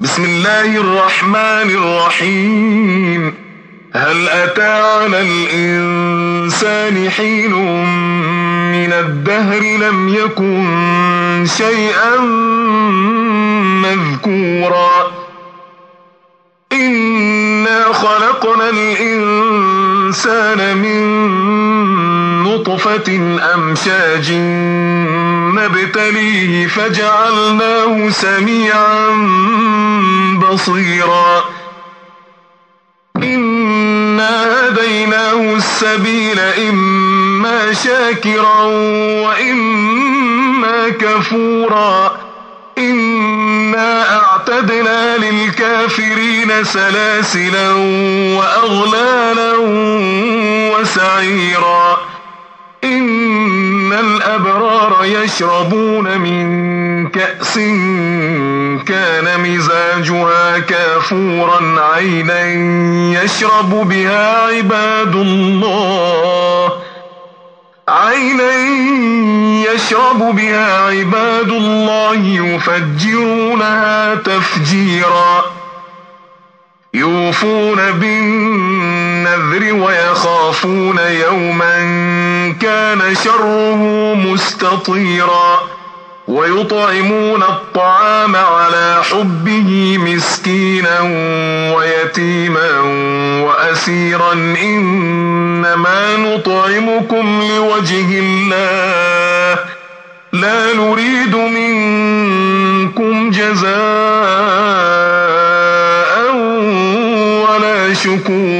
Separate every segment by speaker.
Speaker 1: بسم الله الرحمن الرحيم هل أتى على الإنسان حين من الدهر لم يكن شيئا مذكورا إنا خلقنا الإنسان من نطفة أمشاج نبتليه فجعلناه سميعا بصيرا. إنا هديناه السبيل إما شاكرا وإما كفورا. إنا أعتدنا للكافرين سلاسلا وأغلالا وسعيرا. الأبرار يشربون من كأس كان مزاجها كافورا عينا يشرب بها عباد الله. عينا يشرب بها عباد الله يفجرونها تفجيرا. يوفون بالنذر ويخافون يوما كان شره مستطيرا ويطعمون الطعام على حبه مسكينا ويتيما وأسيرا إنما نطعمكم لوجه الله لا نريد منكم جزاء ولا شكورا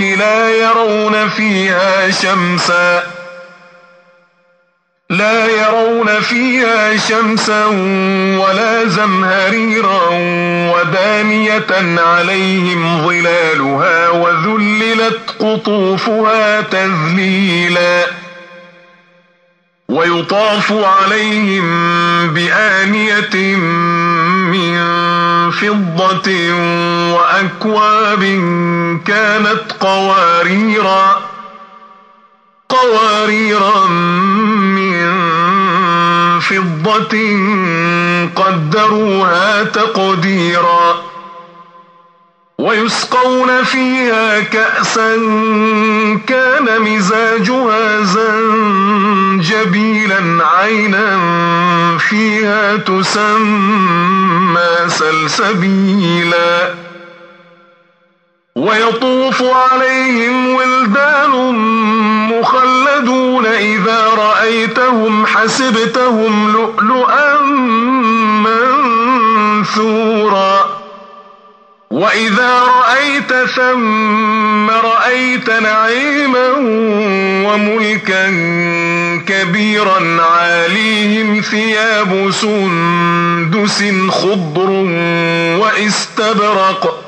Speaker 1: لا يرون فيها شمسا. لا يرون فيها شمسا ولا زمهريرا ودانية عليهم ظلالها وذللت قطوفها تذليلا. ويطاف عليهم بآنية من فضة وأكواب كانت قواريرا قواريرا من فضة قدروها تقديرا. ويسقون فيها كأسا كان مزاجها زنجبيلا عينا فيها تسمى سلسبيلا. ويطوف عليهم ولدان مخلدون إذا رأيتهم حسبتهم لؤلؤا منثورا. وإذا رأيت ثم رأيت نعيما وملكا كبيرا عاليهم ثياب سندس خضر وإستبرق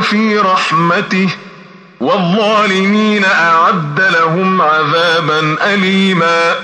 Speaker 1: في رحمته والظالمين أعد لهم عذابا أليما